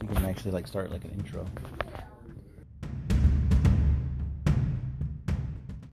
you can actually like start like an intro.